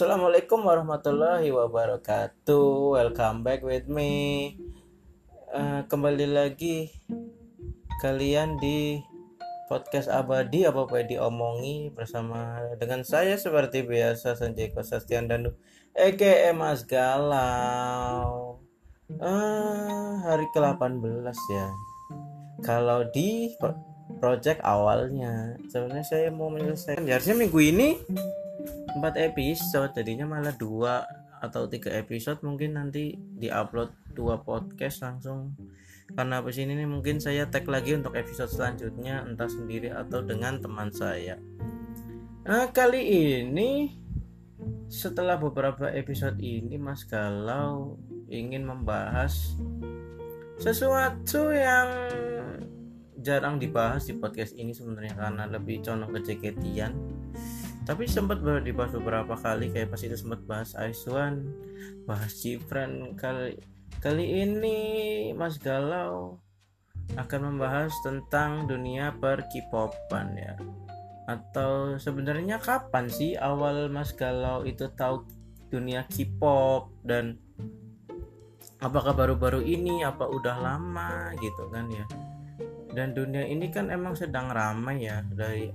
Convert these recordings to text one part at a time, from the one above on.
Assalamualaikum warahmatullahi wabarakatuh. Welcome back with me. Uh, kembali lagi kalian di podcast abadi apa apa diomongi bersama dengan saya seperti biasa Sanjay Kosastian dan Eke Mas Galau. Uh, hari ke-18 ya. Kalau di project awalnya sebenarnya saya mau menyelesaikan ya harusnya minggu ini empat episode jadinya malah dua atau tiga episode mungkin nanti diupload dua podcast langsung. Karena habis ini nih mungkin saya tag lagi untuk episode selanjutnya entah sendiri atau dengan teman saya. Nah kali ini setelah beberapa episode ini Mas Galau ingin membahas sesuatu yang jarang dibahas di podcast ini sebenarnya karena lebih condong ke tapi sempat dibahas beberapa kali kayak pas itu sempat bahas Aiswan bahas Cipran kali kali ini Mas Galau akan membahas tentang dunia per K-popan ya. Atau sebenarnya kapan sih awal Mas Galau itu tahu dunia K-pop dan apakah baru-baru ini apa udah lama gitu kan ya. Dan dunia ini kan emang sedang ramai ya dari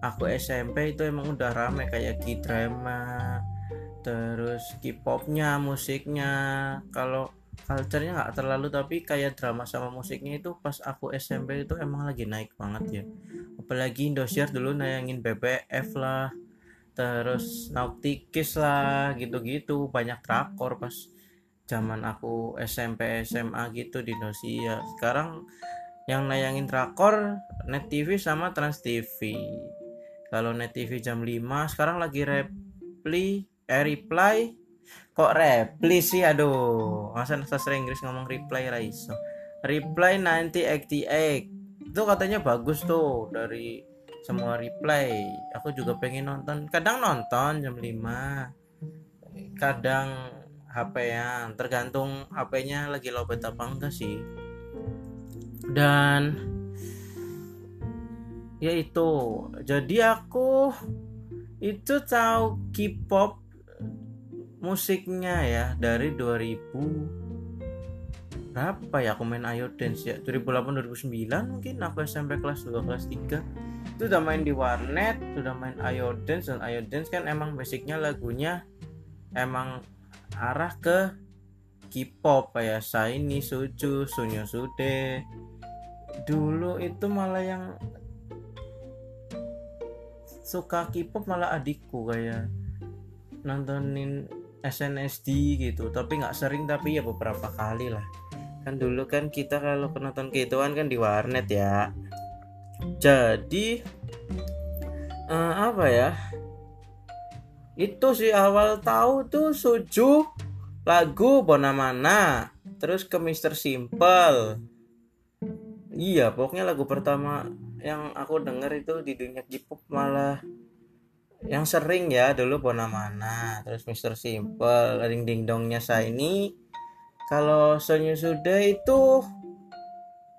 aku SMP itu emang udah ramai kayak K-drama terus K-popnya musiknya. Kalau culture-nya nggak terlalu tapi kayak drama sama musiknya itu pas aku SMP itu emang lagi naik banget ya. Apalagi Indosiar dulu nayangin BBF lah terus Nautikis lah gitu-gitu. Banyak drakor pas zaman aku SMP SMA gitu di Indosiar. Sekarang yang nayangin drakor Net TV sama Trans TV kalau Net TV jam 5 sekarang lagi reply eh reply? Kok reply sih? Aduh masa sastra Inggris ngomong reply Raiso reply 1988 itu katanya bagus tuh dari semua reply. Aku juga pengen nonton. Kadang nonton jam 5 kadang HP yang tergantung HP-nya lagi lobet apa enggak sih. Dan ya itu jadi aku itu tahu K-pop musiknya ya dari 2000 berapa ya aku main Ayo Dance ya? 2008 2009 mungkin aku SMP kelas 2 kelas 3 itu udah main di warnet sudah main Ayo Dance dan Ayo Dance kan emang basicnya lagunya emang arah ke K-pop kayak Shiny, Suju, Sunyo Sude. Dulu itu malah yang suka K-pop malah adikku kayak nontonin SNSD gitu. Tapi nggak sering tapi ya beberapa kali lah. Kan dulu kan kita kalau penonton gituan kan di warnet ya. Jadi uh, apa ya? Itu sih awal tahu tuh Suju lagu Bonamana terus ke Mister Simple. Iya pokoknya lagu pertama yang aku denger itu di dunia K-pop malah yang sering ya dulu Bonamana terus Mr. Simple ring ding dongnya saya ini kalau Sonyu Suda itu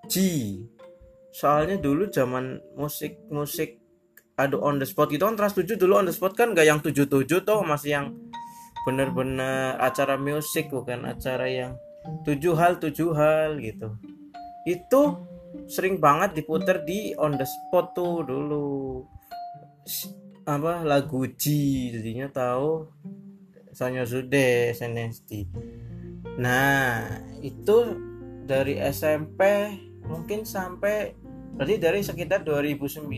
G soalnya dulu zaman musik musik aduh on the spot gitu kan Trans 7 dulu on the spot kan gak yang 77 tuh masih yang bener-bener acara musik bukan acara yang tujuh hal tujuh hal gitu itu sering banget diputer di on the spot tuh dulu. Apa lagu G jadinya tahu Sanyo Sude SNSD nah itu dari SMP mungkin sampai berarti dari sekitar 2009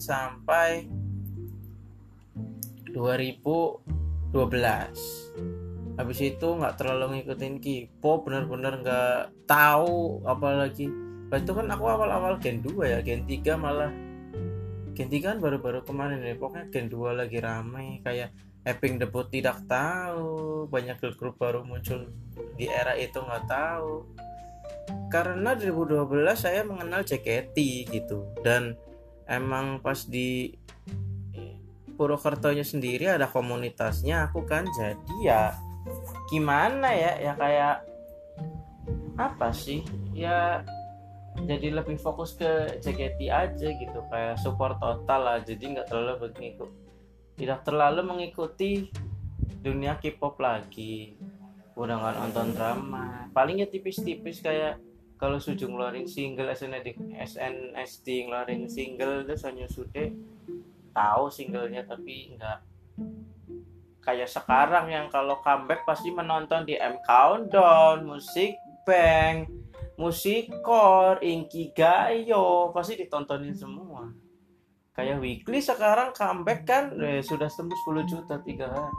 sampai 2012 habis itu nggak terlalu ngikutin K-pop benar-benar nggak tahu apalagi Itu kan aku awal-awal Gen 2 ya, Gen 3 malah Gen 3 kan baru-baru kemarin nih, pokoknya Gen 2 lagi ramai kayak Epping debut tidak tahu, banyak girl group baru muncul di era itu nggak tahu. Karena 2012 saya mengenal JKT gitu dan emang pas di Purwokertonya sendiri ada komunitasnya aku kan jadi ya gimana ya ya kayak apa sih ya jadi lebih fokus ke JKT aja gitu kayak support total lah. Jadi nggak terlalu mengikut tidak terlalu mengikuti dunia K-pop lagi. Udah nggak nonton drama. Palingnya tipis-tipis kayak kalau Suju ngeluarin single SNSD SNSD ngeluarin single terus hanya sude tahu singlenya tapi nggak. Kayak sekarang yang kalau comeback pasti menonton di M Countdown, Musik Bank, Musikor, Inki Gayo pasti ditontonin semua. Kayak Weekly sekarang comeback kan eh, sudah tembus 10 juta tiga hari.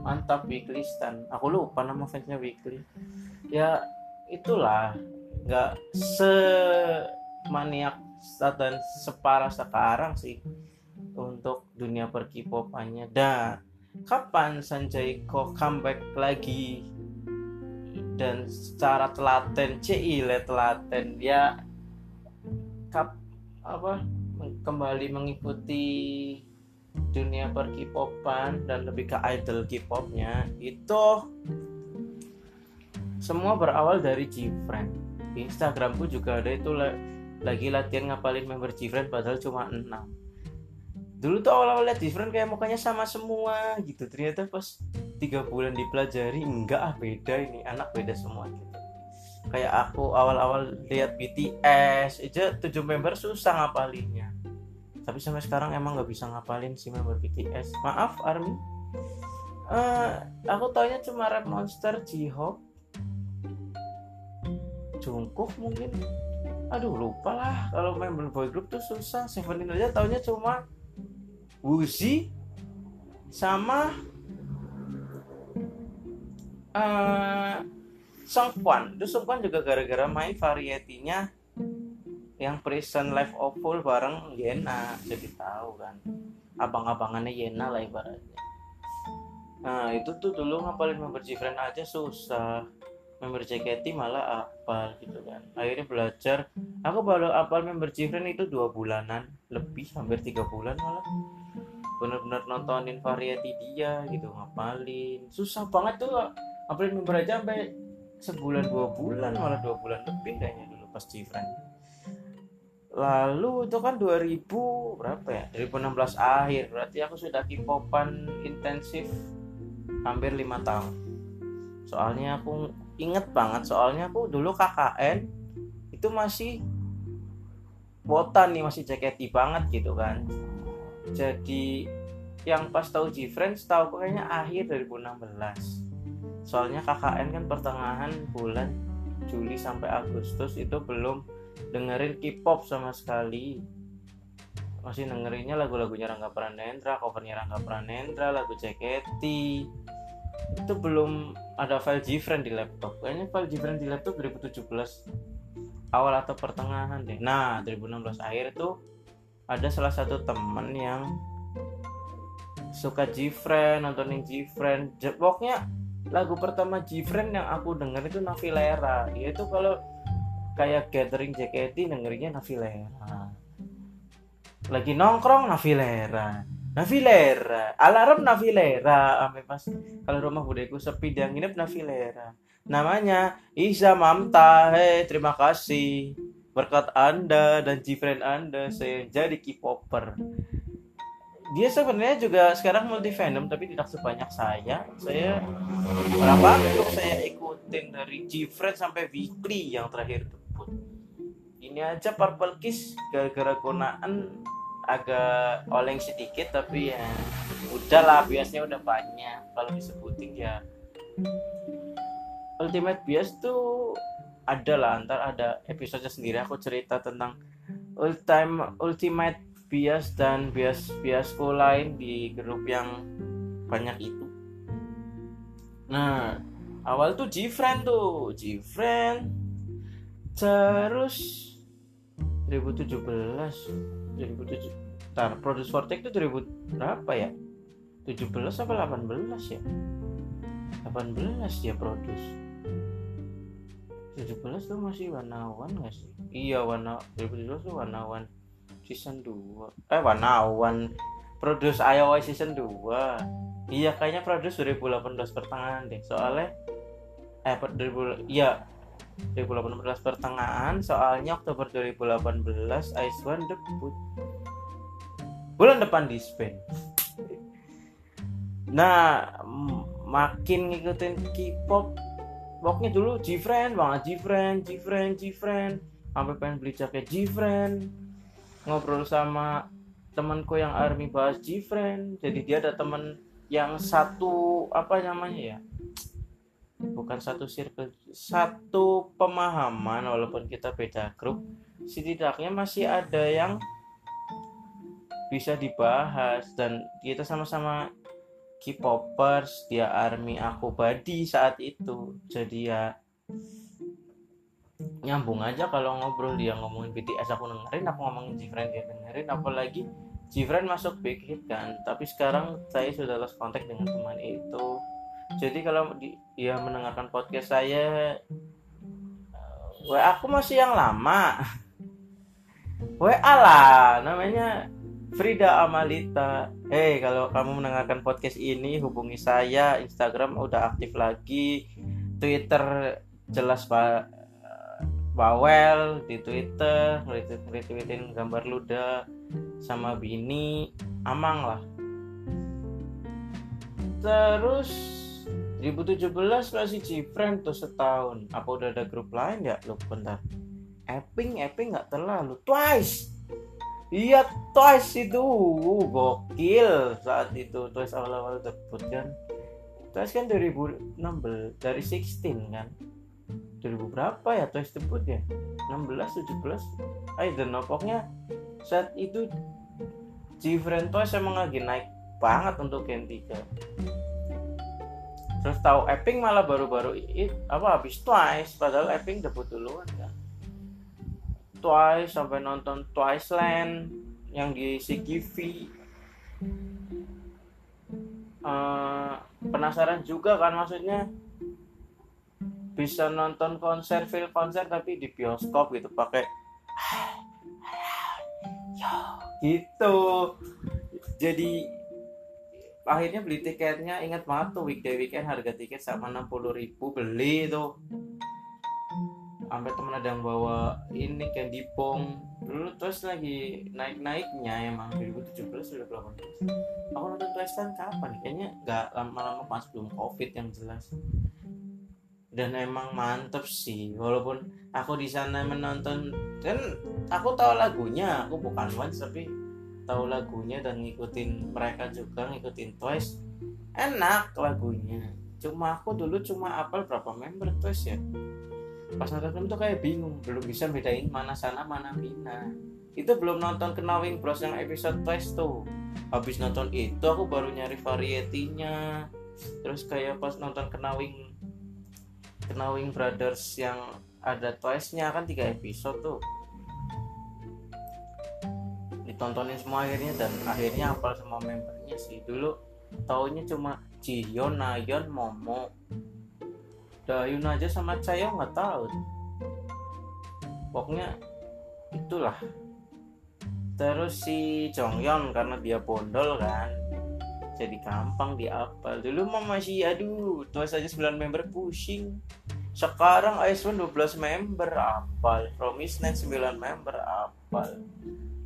Mantap Weekly Stan. Aku lupa nama fansnya Weekly. Ya itulah nggak semaniak dan separah sekarang sih untuk dunia perkipopannya dan kapan Sanjay kok comeback lagi dan secara telaten cile telaten. Ya kap apa kembali mengikuti dunia perkipopan dan lebih ke idol K-popnya. Itu semua berawal dari Gfriend. Instagramku juga ada. Itu lagi latihan ngapalin member Gfriend padahal cuma 6 dulu tuh awal-awal lihat different kayak mukanya sama semua gitu. Ternyata pas tiga bulan dipelajari enggak ah beda ini. Anak beda semua. Gitu kayak aku awal-awal lihat BTS aja tujuh member susah ngapalinnya. Tapi sampai sekarang emang nggak bisa ngapalin si member BTS maaf Army. Uh, aku taunya cuma Rap Monster J-Hope Jungkook mungkin. Aduh lupa lah. Kalau member boy group tuh susah. Seventeen aja taunya cuma Wuzi sama uh, Songkwan. Itu Songkwan juga gara-gara main varietinya yang Prison Life of Full bareng Yena. Jadi tahu kan abang-abangannya Yena lah ibaratnya. Nah itu tuh dulu ngapalin member Gfriend aja susah. Member JKT malah apal gitu kan. Akhirnya belajar. Aku baru apal member Gfriend itu dua bulanan. Lebih hampir tiga bulan malah bener-bener nontonin variety dia gitu ngapalin. Susah banget tuh ngapalin member aja sampai sebulan dua bulan malah dua bulan lebih kayaknya dulu pas Cifran lalu itu kan 2000 berapa ya? 2016 akhir berarti aku sudah kipopan intensif hampir lima tahun. Soalnya aku inget banget soalnya aku dulu KKN itu masih botan nih masih jaketi banget gitu kan jadi yang pas tahu G-Friends tahu kayaknya akhir 2016 soalnya KKN kan pertengahan bulan Juli sampai Agustus itu belum dengerin K-pop sama sekali. Masih dengerinnya lagu-lagunya Rangga Pranendra covernya Rangga Pranendra lagu JKT itu belum ada file G-Friend di laptop. Kayaknya file G-Friend di laptop 2017 awal atau pertengahan deh. Nah 2016 akhir tuh ada salah satu temen yang suka Gfriend nontonin Gfriend. Pokoknya lagu pertama Gfriend yang aku denger itu Navilera dia itu kalau kayak gathering JKT dengerinnya Navilera lagi nongkrong Navilera Navilera alarm Navilera sampai pas kalau rumah budeku sepi dia nginep Navilera namanya Isa Mamta. Hei terima kasih Berkat Anda dan Gfriend Anda, saya jadi K-popper. Dia sebenarnya juga sekarang multi fandom tapi tidak sebanyak saya. Saya berapa untuk saya ikutin dari Gfriend sampai Weekly yang terakhir tersebut. Ini aja Purple Kiss gara-gara konaan agak oleng sedikit tapi ya udahlah biasanya udah banyak kalau disebutin ya Ultimate Bias tuh ada lah ntar ada episode sendiri aku cerita tentang ultimate ultimate bias dan bias biasku lain di grup yang banyak itu. Nah awal tuh Gfriend tuh Gfriend terus 2017 2007 Ntar Produce Vortex itu 2000 berapa ya? 17 apa 18 ya? 18 ya Produce 17 tuh masih warnawan gak sih? Iya warna 2017 tuh warnawan season 2 eh warnawan produce iOS season 2 iya kayaknya produce 2018 pertengahan deh. Soalnya eh 2000 iya 2018 pertengahan. Soalnya Oktober 2018 Ice One debut. Bulan depan di Spain. Nah makin ngikutin K-pop pokoknya dulu G-Friend banget G-Friend G-Friend G-Friend. Sampai pengen beli jaket G-Friend. Ngobrol sama temanku yang army bahas G-Friend. Jadi dia ada temen yang satu apa namanya ya? Bukan satu circle satu pemahaman walaupun kita beda grup. Setidaknya masih ada yang bisa dibahas dan kita sama-sama K-popers dia army aku body saat itu. Jadi ya nyambung aja kalau ngobrol dia ngomongin BTS aku dengerin aku ngomongin Jifren dia dengerin. Apalagi Jifren masuk big hit kan. Tapi sekarang saya sudah lost kontak dengan teman itu. Jadi kalau dia mendengarkan podcast saya WA aku masih yang lama. WA lah namanya Frida Amalita. Hey, kalau kamu mendengarkan podcast ini hubungi saya. Instagram udah aktif lagi. Twitter jelas Pak Bawel di Twitter, retweetin gambar luda sama Bini, amang lah. Terus 2017 masih Cifren tuh setahun. Apa udah ada grup lain ya? Lu bentar. Epping, Epping nggak terlalu. Twice Iya Twice itu uh, gokil saat itu. Twice awal-awal debut kan. Twice kan 2016 dari 16 kan. 2000 berapa ya Twice debut ya? 16 17 I don't know pokoknya saat itu Different Twice emang lagi naik banget untuk Gen 3 terus tahu Epping malah baru-baru apa habis Twice padahal Epping debut duluan kan Twice sampai nonton Twice Land yang di CGV uh, eh, penasaran juga kan maksudnya? Bisa nonton konser film konser tapi di bioskop gitu pakai gitu. Jadi akhirnya beli tiketnya ingat banget tuh weekday weekend harga tiket sama 60 ribu beli tuh sampai temen ada yang bawa ini candy pong dulu terus lagi naik naiknya emang 2017 2018 aku nonton Twice kan kapan? Kayaknya nggak lama-lama pas belum covid yang jelas. Dan emang mantep sih walaupun aku di sana menonton kan aku tahu lagunya aku bukan fans tapi tahu lagunya dan ngikutin mereka juga ngikutin Twice enak lagunya. Cuma aku dulu cuma apal berapa member Twice ya pas nonton film tuh kayak bingung belum bisa bedain mana sana mana mina. Itu belum nonton Knowing Bros yang episode twice tuh. Habis nonton itu aku baru nyari varietinya terus kayak pas nonton Knowing Knowing Brothers yang ada twice nya kan tiga episode tuh. Ditontonin semua akhirnya dan akhirnya apal semua membernya sih. Dulu taunya cuma Jihyun, Nayeon, Momo Dayun aja sama Caya nggak tahu. Pokoknya itulah. Terus si Jonghyun karena dia bondol kan jadi gampang diapal. Dulu mah masih aduh tua saja 9 member pusing. Sekarang Ice1 12 member apal. Promise 9 member apal.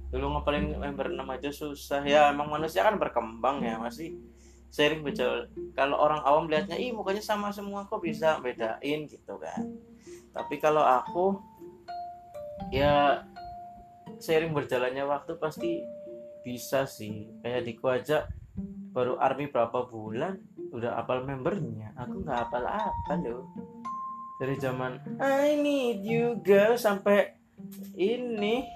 Dulu ngapalin member 6 aja susah. Ya emang manusia kan berkembang ya masih sering betul kalau orang awam lihatnya ih mukanya sama semua kok bisa bedain? Gitu kan. Tapi kalau aku ya sering berjalannya waktu pasti bisa sih. Kayak diku aja baru army berapa bulan udah apal membernya. Aku nggak apal apa loh. Dari zaman I need you girl sampai ini.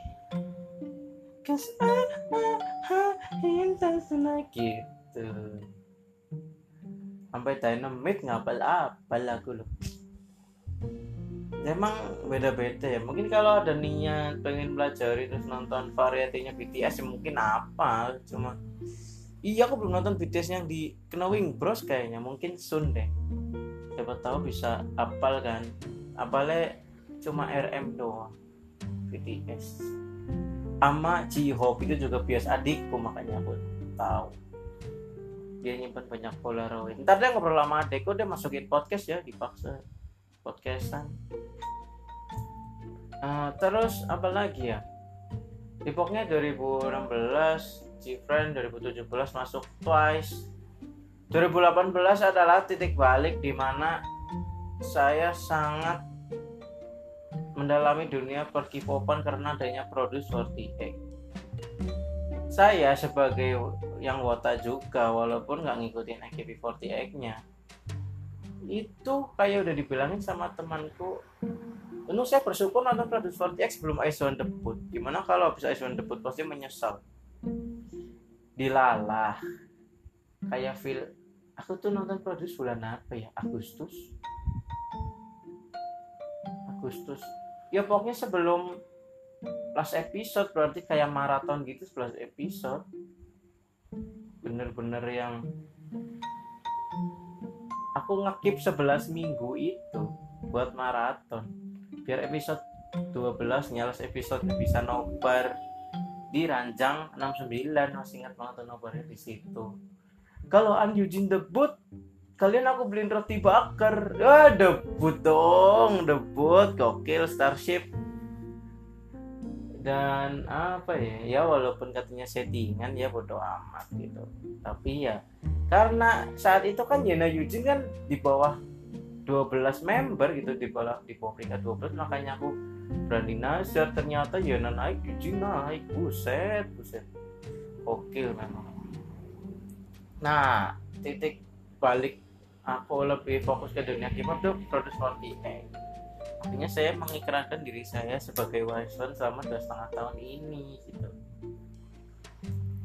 Cause I, I, I, I, gitu sampai dynamite ngapal apa lagu lo emang beda-beda ya. Mungkin kalau ada niat pengen belajar terus nonton varietinya BTS ya mungkin apa cuma iya aku belum nonton BTS yang di Knowing Bros kayaknya. Mungkin soon deh. Siapa tahu bisa apal kan. Apalnya cuma RM doang. BTS sama J-Hope itu juga bias adikku makanya aku tahu dia nyimpan banyak polaroid. Ntar dia ngobrol sama adekku dia masukin podcast ya dipaksa. Podcastan. Uh, terus apa lagi ya? Depoknya 2016 Gfriend 2017 masuk Twice. 2018 adalah titik balik di mana saya sangat mendalami dunia per K-popan karena adanya Produce 48. Saya sebagai yang wota juga walaupun nggak ngikutin AKB48-nya itu kayak udah dibilangin sama temanku Tentu saya bersyukur nonton Produce 40X sebelum Ice One debut. Gimana kalau bisa Ice One debut pasti menyesal. Dilalah. Kayak feel aku tuh nonton Produce bulan apa ya? Agustus. Agustus ya pokoknya sebelum last episode berarti kayak maraton gitu 11 episode. Bener-bener yang aku ngekip 11 minggu itu buat maraton. Biar episode 12 nyalas episode bisa nobar di ranjang 69 masih ingat banget nobarnya di situ. Kalau An Eugene debut kalian aku beliin roti bakar. Ah debut dong debut gokil starship dan apa ya ya walaupun katanya settingan ya bodo amat gitu. Tapi ya karena saat itu kan Yena Yujin kan di bawah 12 member gitu di bawah di bawah peringkat 12 makanya aku berani nazar ternyata Yena naik Yujin naik. Buset buset. Gokil memang. Nah titik balik aku lebih fokus ke dunia K-pop tuh produce 48 akhirnya saya mengikrarkan diri saya sebagai Wison selama dua setengah tahun ini gitu.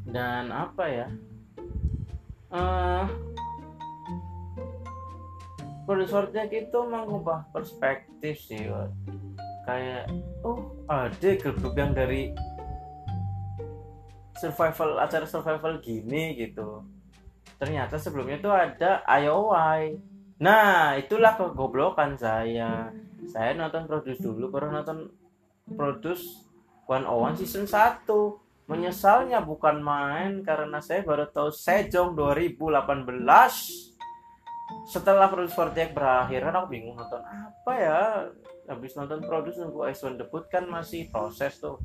Dan apa ya? Uh, produce itu mengubah perspektif sih kayak oh ada grup-grup yang dari survival acara survival gini gitu. Ternyata sebelumnya tuh ada IOI nah itulah kegoblokan saya saya nonton produce dulu baru nonton produce One One season 1 menyesalnya bukan main karena saya baru tahu Sejong 2018 setelah Produce Fortiak berakhir kan aku bingung nonton apa ya. Habis nonton Produce nunggu Ice debut kan masih proses tuh.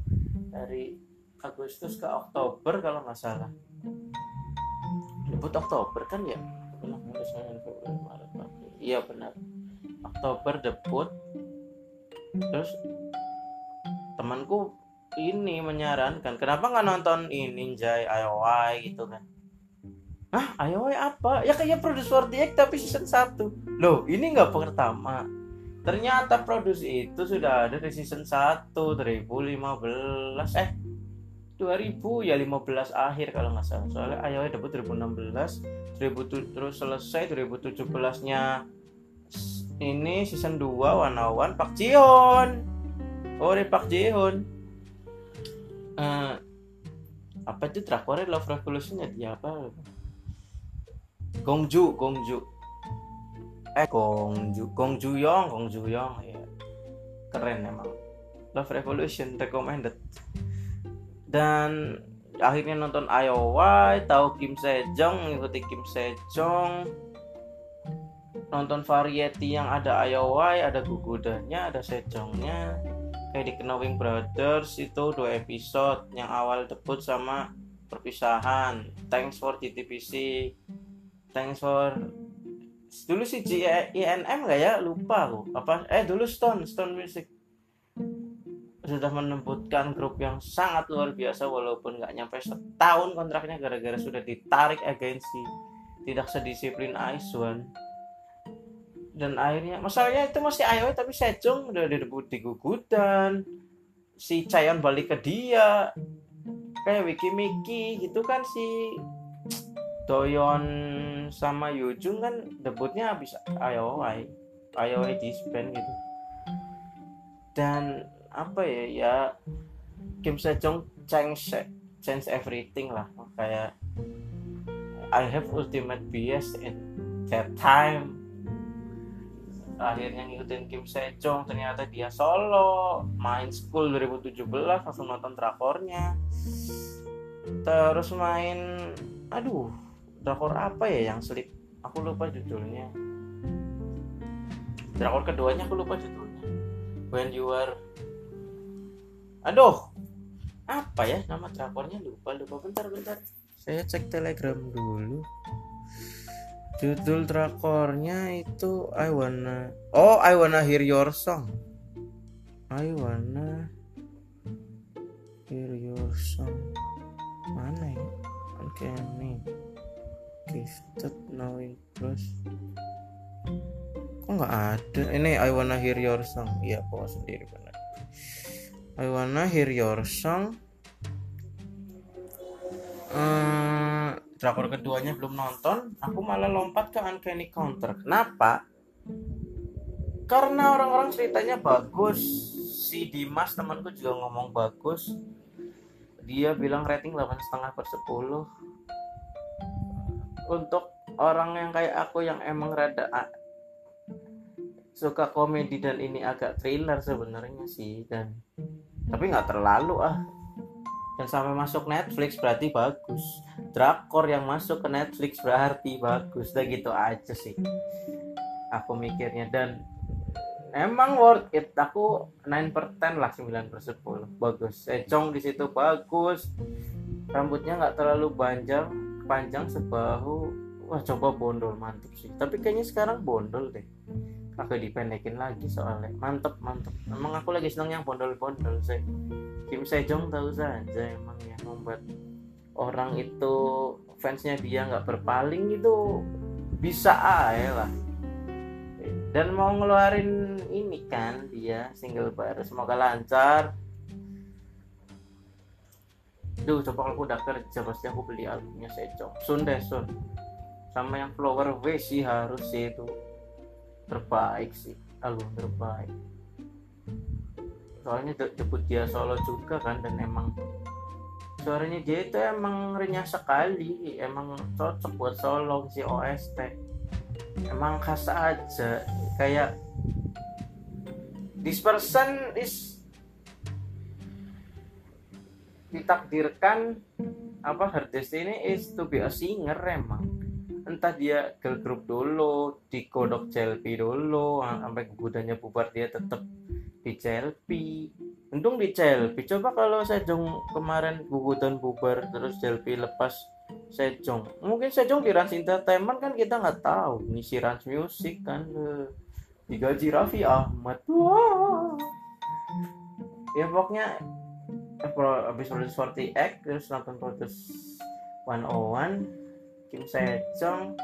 Dari Agustus ke Oktober kalau nggak salah. Debut Oktober kan ya? Iya benar. Oktober debut terus temanku ini menyarankan kenapa nggak nonton ini Jai IOI gitu kan. Hah, IOI apa? Ya kayak Produce 48 tapi season 1 Loh, ini nggak pertama. Ternyata Produce itu sudah ada di season 1 2015 Eh, 2000 ya 15 akhir kalau nggak salah. Soalnya ayo debut 2016 2007 terus selesai 2017 nya ini season 2 One One Pak Jihoon oh ini Pak Jihoon uh, apa itu drakornya Love Revolution ya apa? Gongju Gongju. Eh Gongju Gongju Yong Gongju Yong ya keren emang. Love Revolution recommended. Dan akhirnya nonton IOY tahu Kim Sejong ngikuti Kim Sejong nonton variety yang ada IOY ada Gugudanya ada Sejongnya. Kayak di Knowing Brothers itu dua episode yang awal debut sama perpisahan. Thanks for GTPC thanks for dulu sih INM gak ya? Lupa aku. Apa? Eh dulu Stone Stone Music. Sudah menembutkan grup yang sangat luar biasa walaupun nggak nyampe setahun kontraknya gara-gara sudah ditarik agensi tidak sedisiplin Aiswan dan akhirnya masalahnya itu masih Ayo tapi Sejong udah debut di Gugudan. Si Chayon balik ke dia. Kayak Wiki Miki gitu kan si Doyon sama Yujung kan debutnya habis Ayo Ayo disband gitu. Dan apa ya ya Kim Sejong change change everything lah. Kayak I have ultimate bias in that time akhirnya ngikutin Kim Sejong ternyata dia solo. Main school 2017 langsung nonton drakornya. Terus main aduh drakor apa ya yang slip aku lupa judulnya. Drakor keduanya aku lupa judulnya. When you are aduh apa ya nama drakornya? Lupa lupa. Bentar bentar. Saya cek telegram dulu judul drakornya itu I wanna oh I wanna hear your song. I wanna hear your song. Mana ya? Uncanny gifted knowing plus kok nggak ada? Ini I wanna hear your song. Iya kok sendiri benar I wanna hear your song. Uh, drakor keduanya belum nonton aku malah lompat ke Uncanny Counter. Kenapa? Karena orang-orang ceritanya bagus. Si Dimas temanku juga ngomong bagus. Dia bilang rating 8,5 per 10 untuk orang yang kayak aku yang emang rada suka komedi dan ini agak thriller sebenarnya sih dan tapi nggak terlalu ah. Dan sampai masuk Netflix berarti bagus drakor yang masuk ke Netflix berarti bagus. Udah gitu aja sih. Aku mikirnya. Dan emang worth it. Aku 9 per 10 lah 9 per 10 bagus. Econg di situ bagus. Rambutnya nggak terlalu panjang panjang sebahu. Wah coba bondol mantep sih. Tapi kayaknya sekarang bondol deh. Aku dipendekin lagi soalnya. Mantep mantep. Emang aku lagi seneng yang bondol-bondol sih. Kim Sejong tahu saja emang yang membuat orang itu fansnya dia nggak berpaling itu bisa aja lah. Dan mau ngeluarin ini kan dia single baru semoga lancar. Duh, coba aku udah kerja pasti aku beli albumnya Sejong Sun deh Sun. Sama yang Flower Way sih harus sih itu. Terbaik sih album terbaik. Soalnya debut dia solo juga kan dan emang suaranya dia itu emang renyah sekali. Emang cocok buat solo si OST emang khas aja. Kayak this person is ditakdirkan apa her destiny is to be a singer emang. Entah dia girl group dulu dikodok CLP dulu sampai gudanya bubar dia tetap di CLP untung di CLP coba kalau Sejong kemarin gugudan bubar terus CLP lepas Sejong. Mungkin Sejong di Rans Entertainment kan kita nggak tahu. Ngisi Rans Music kan digaji Raffi Ahmad. Wah. Ya pokoknya habis lulus 40 X terus nonton Produce 101 Kim Sejong.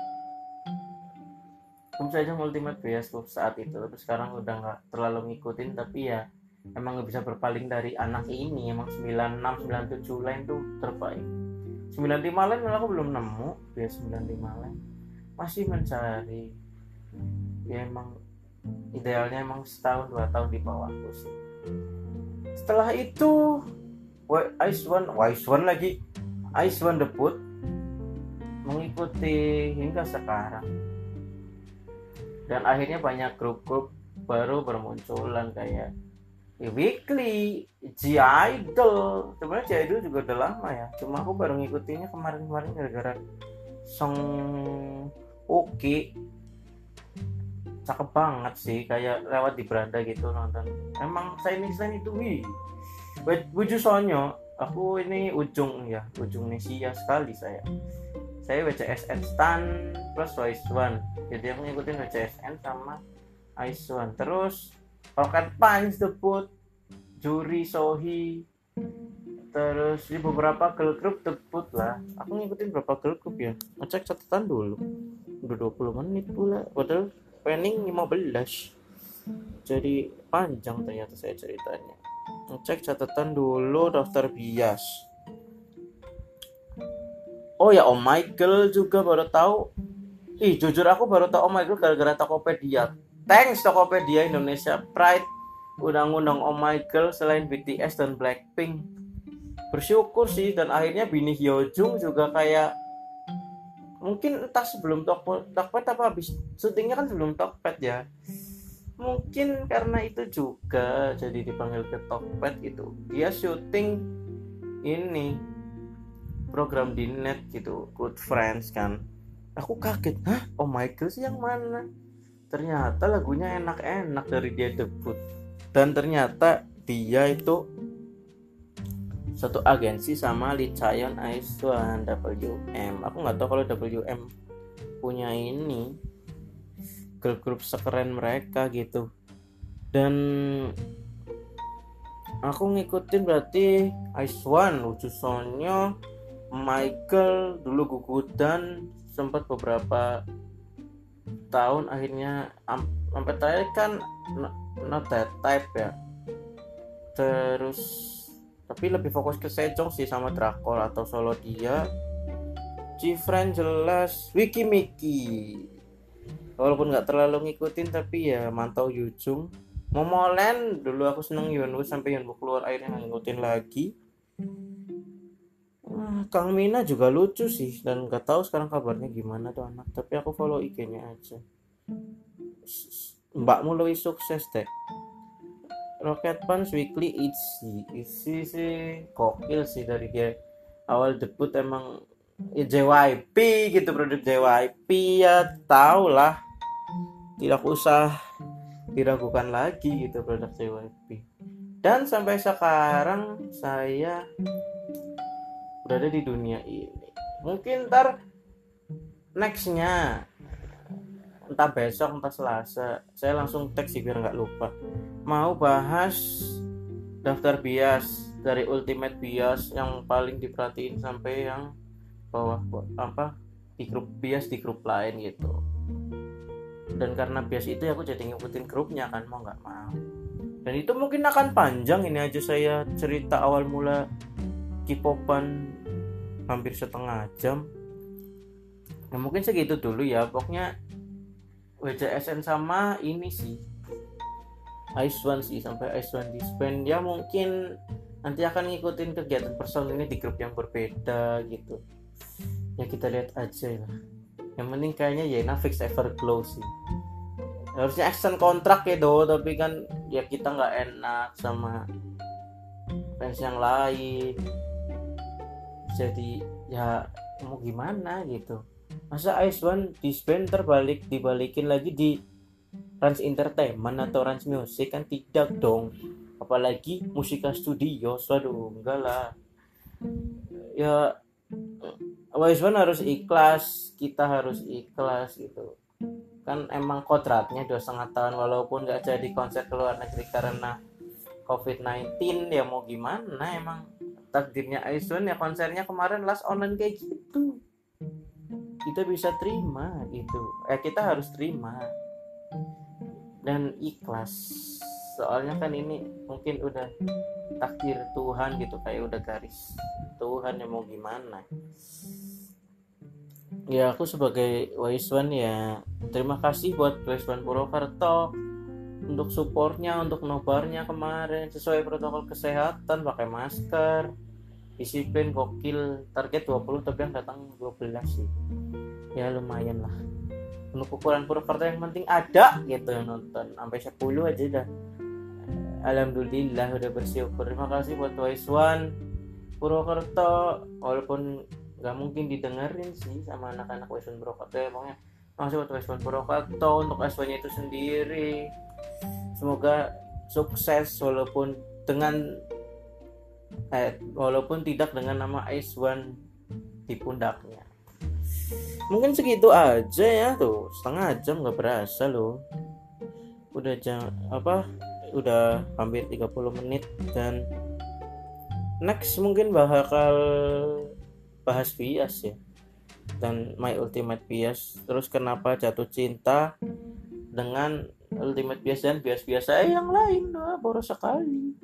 Kim Sejong Ultimate Bioskop saat itu tapi sekarang udah nggak terlalu ngikutin tapi ya emang nggak bisa berpaling dari anak ini emang 96 97 lain tuh terbaik. 95 lain aku belum nemu ya 95 lain. Masih mencari. Ya emang idealnya emang setahun dua tahun di bawahku sih. Setelah itu Ice One Ice One lagi. Ice One debut mengikuti hingga sekarang. Dan akhirnya banyak grup-grup baru bermunculan kayak Weekly, G Idol. Sebenarnya G Idol juga udah lama ya. Cuma aku baru ngikutinnya kemarin-kemarin gara-gara song okay. cakep banget sih kayak lewat di beranda gitu nonton. Emang saya saya itu wih Buju Sonyo. Aku ini ujung ya ujung Nesia sekali saya. Saya WCSN Stan plus Ice One. Jadi aku ngikutin WCSN sama Ice One. Terus Rocket Punch debut Juri Sohi terus di beberapa girl group debut lah. Aku ngikutin berapa girl group ya. Ngecek catatan dulu. Udah 20 menit pula. Padahal planning 15 jadi panjang ternyata saya ceritanya. Ngecek catatan dulu daftar bias. Oh ya Om Michael juga baru tahu. Ih jujur aku baru tahu Om Michael gara-gara Tokopedia thanks Tokopedia Indonesia. Pride undang-undang Om Michael selain BTS dan Blackpink. Bersyukur sih dan akhirnya Bini Hyojung juga kayak mungkin entah sebelum Tokped apa habis. Syutingnya kan sebelum Tokped ya. Mungkin karena itu juga jadi dipanggil ke Tokped gitu. Dia syuting ini program di net gitu. Good Friends kan. Aku kaget hah? Oh Michael sih yang mana ternyata lagunya enak-enak dari dia debut. Dan ternyata dia itu satu agensi sama Lee Chayon Aiswan WM aku nggak tahu kalau WM punya ini girl group sekeren mereka gitu. Dan aku ngikutin berarti One lucu soalnya Michael dulu gugudan sempat beberapa tahun akhirnya sampai terakhir kan not that type ya. Terus tapi lebih fokus ke Sejong sih sama Drakor atau solo dia. Cifren jelas Wiki Miki walaupun nggak terlalu ngikutin tapi ya mantau Yujung. Momolen dulu aku seneng Yunwoo sampai Yunwoo keluar akhirnya ngikutin lagi Kang Mina juga lucu sih dan nggak tahu sekarang kabarnya gimana tuh anak tapi aku follow IG-nya aja. Mbakmu lebih sukses deh Rocket Punch Weekly Itzy Itzy sih. Kokil sih dari dia. Awal debut emang ya JYP gitu produk JYP ya tau lah tidak usah diragukan lagi gitu produk JYP dan sampai sekarang saya berada di dunia ini. Mungkin ntar nextnya entah besok entah selasa saya langsung teks biar nggak lupa. Mau bahas daftar bias dari ultimate bias yang paling diperhatiin sampai yang bawah apa di grup bias di grup lain gitu. Dan karena bias itu aku jadi ngikutin grupnya kan mau nggak mau. Dan itu mungkin akan panjang ini aja saya cerita awal mula K-popan hampir setengah jam. Nah mungkin segitu dulu ya. Pokoknya WJSN sama ini sih. Ice One sih sampai Ice One disband. Ya mungkin nanti akan ngikutin kegiatan person ini di grup yang berbeda gitu. Ya kita lihat aja lah. Yang penting kayaknya ya fix Everglow sih. Harusnya extend kontrak ya do. Tapi kan ya kita nggak enak sama fans yang lain jadi ya mau gimana gitu. Masa Ice One disband terbalik dibalikin lagi di Rans Entertainment atau Rans Music? Kan tidak dong. Apalagi musika studio waduh enggak lah. Ya Ice One harus ikhlas kita harus ikhlas gitu. Kan emang kodratnya dua setengah tahun walaupun nggak jadi konser ke luar negeri karena COVID-19 ya mau gimana emang takdirnya Aisun ya konsernya kemarin last online kayak gitu. Kita bisa terima itu. Eh kita harus terima. Dan ikhlas. Soalnya kan ini mungkin udah takdir Tuhan gitu kayak udah garis Tuhan yang mau gimana. Ya aku sebagai Waiswan ya terima kasih buat Waiswan Purwokerto untuk supportnya untuk nobarnya kemarin sesuai protokol kesehatan pakai masker disiplin gokil. Target 20 tapi yang datang 12 sih. Ya lumayan lah. Untuk ukuran Purwokerto yang penting ada gitu yang nonton. Sampai 10 aja dah Alhamdulillah udah bersyukur. Terima kasih buat Twice One Purwokerto. Walaupun nggak mungkin didengerin sih sama anak-anak Twice One Purwokerto ya pokoknya. Masih buat Twice One Purwokerto untuk s nya itu sendiri. Semoga sukses walaupun dengan eh, walaupun tidak dengan nama Ice One di pundaknya. Mungkin segitu aja ya tuh. Setengah jam nggak berasa loh. Udah jam apa udah hampir 30 menit dan next mungkin bakal bahas bias ya. Dan my ultimate bias terus kenapa jatuh cinta dengan ultimate bias dan bias biasa yang lain? Nah, boros sekali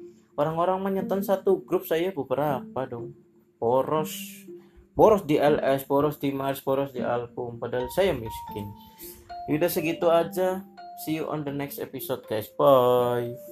orang-orang menyetan satu grup saya beberapa dong. Boros. Boros di LS boros di Mars boros di album. Padahal saya miskin. Udah segitu aja. See you on the next episode guys. Bye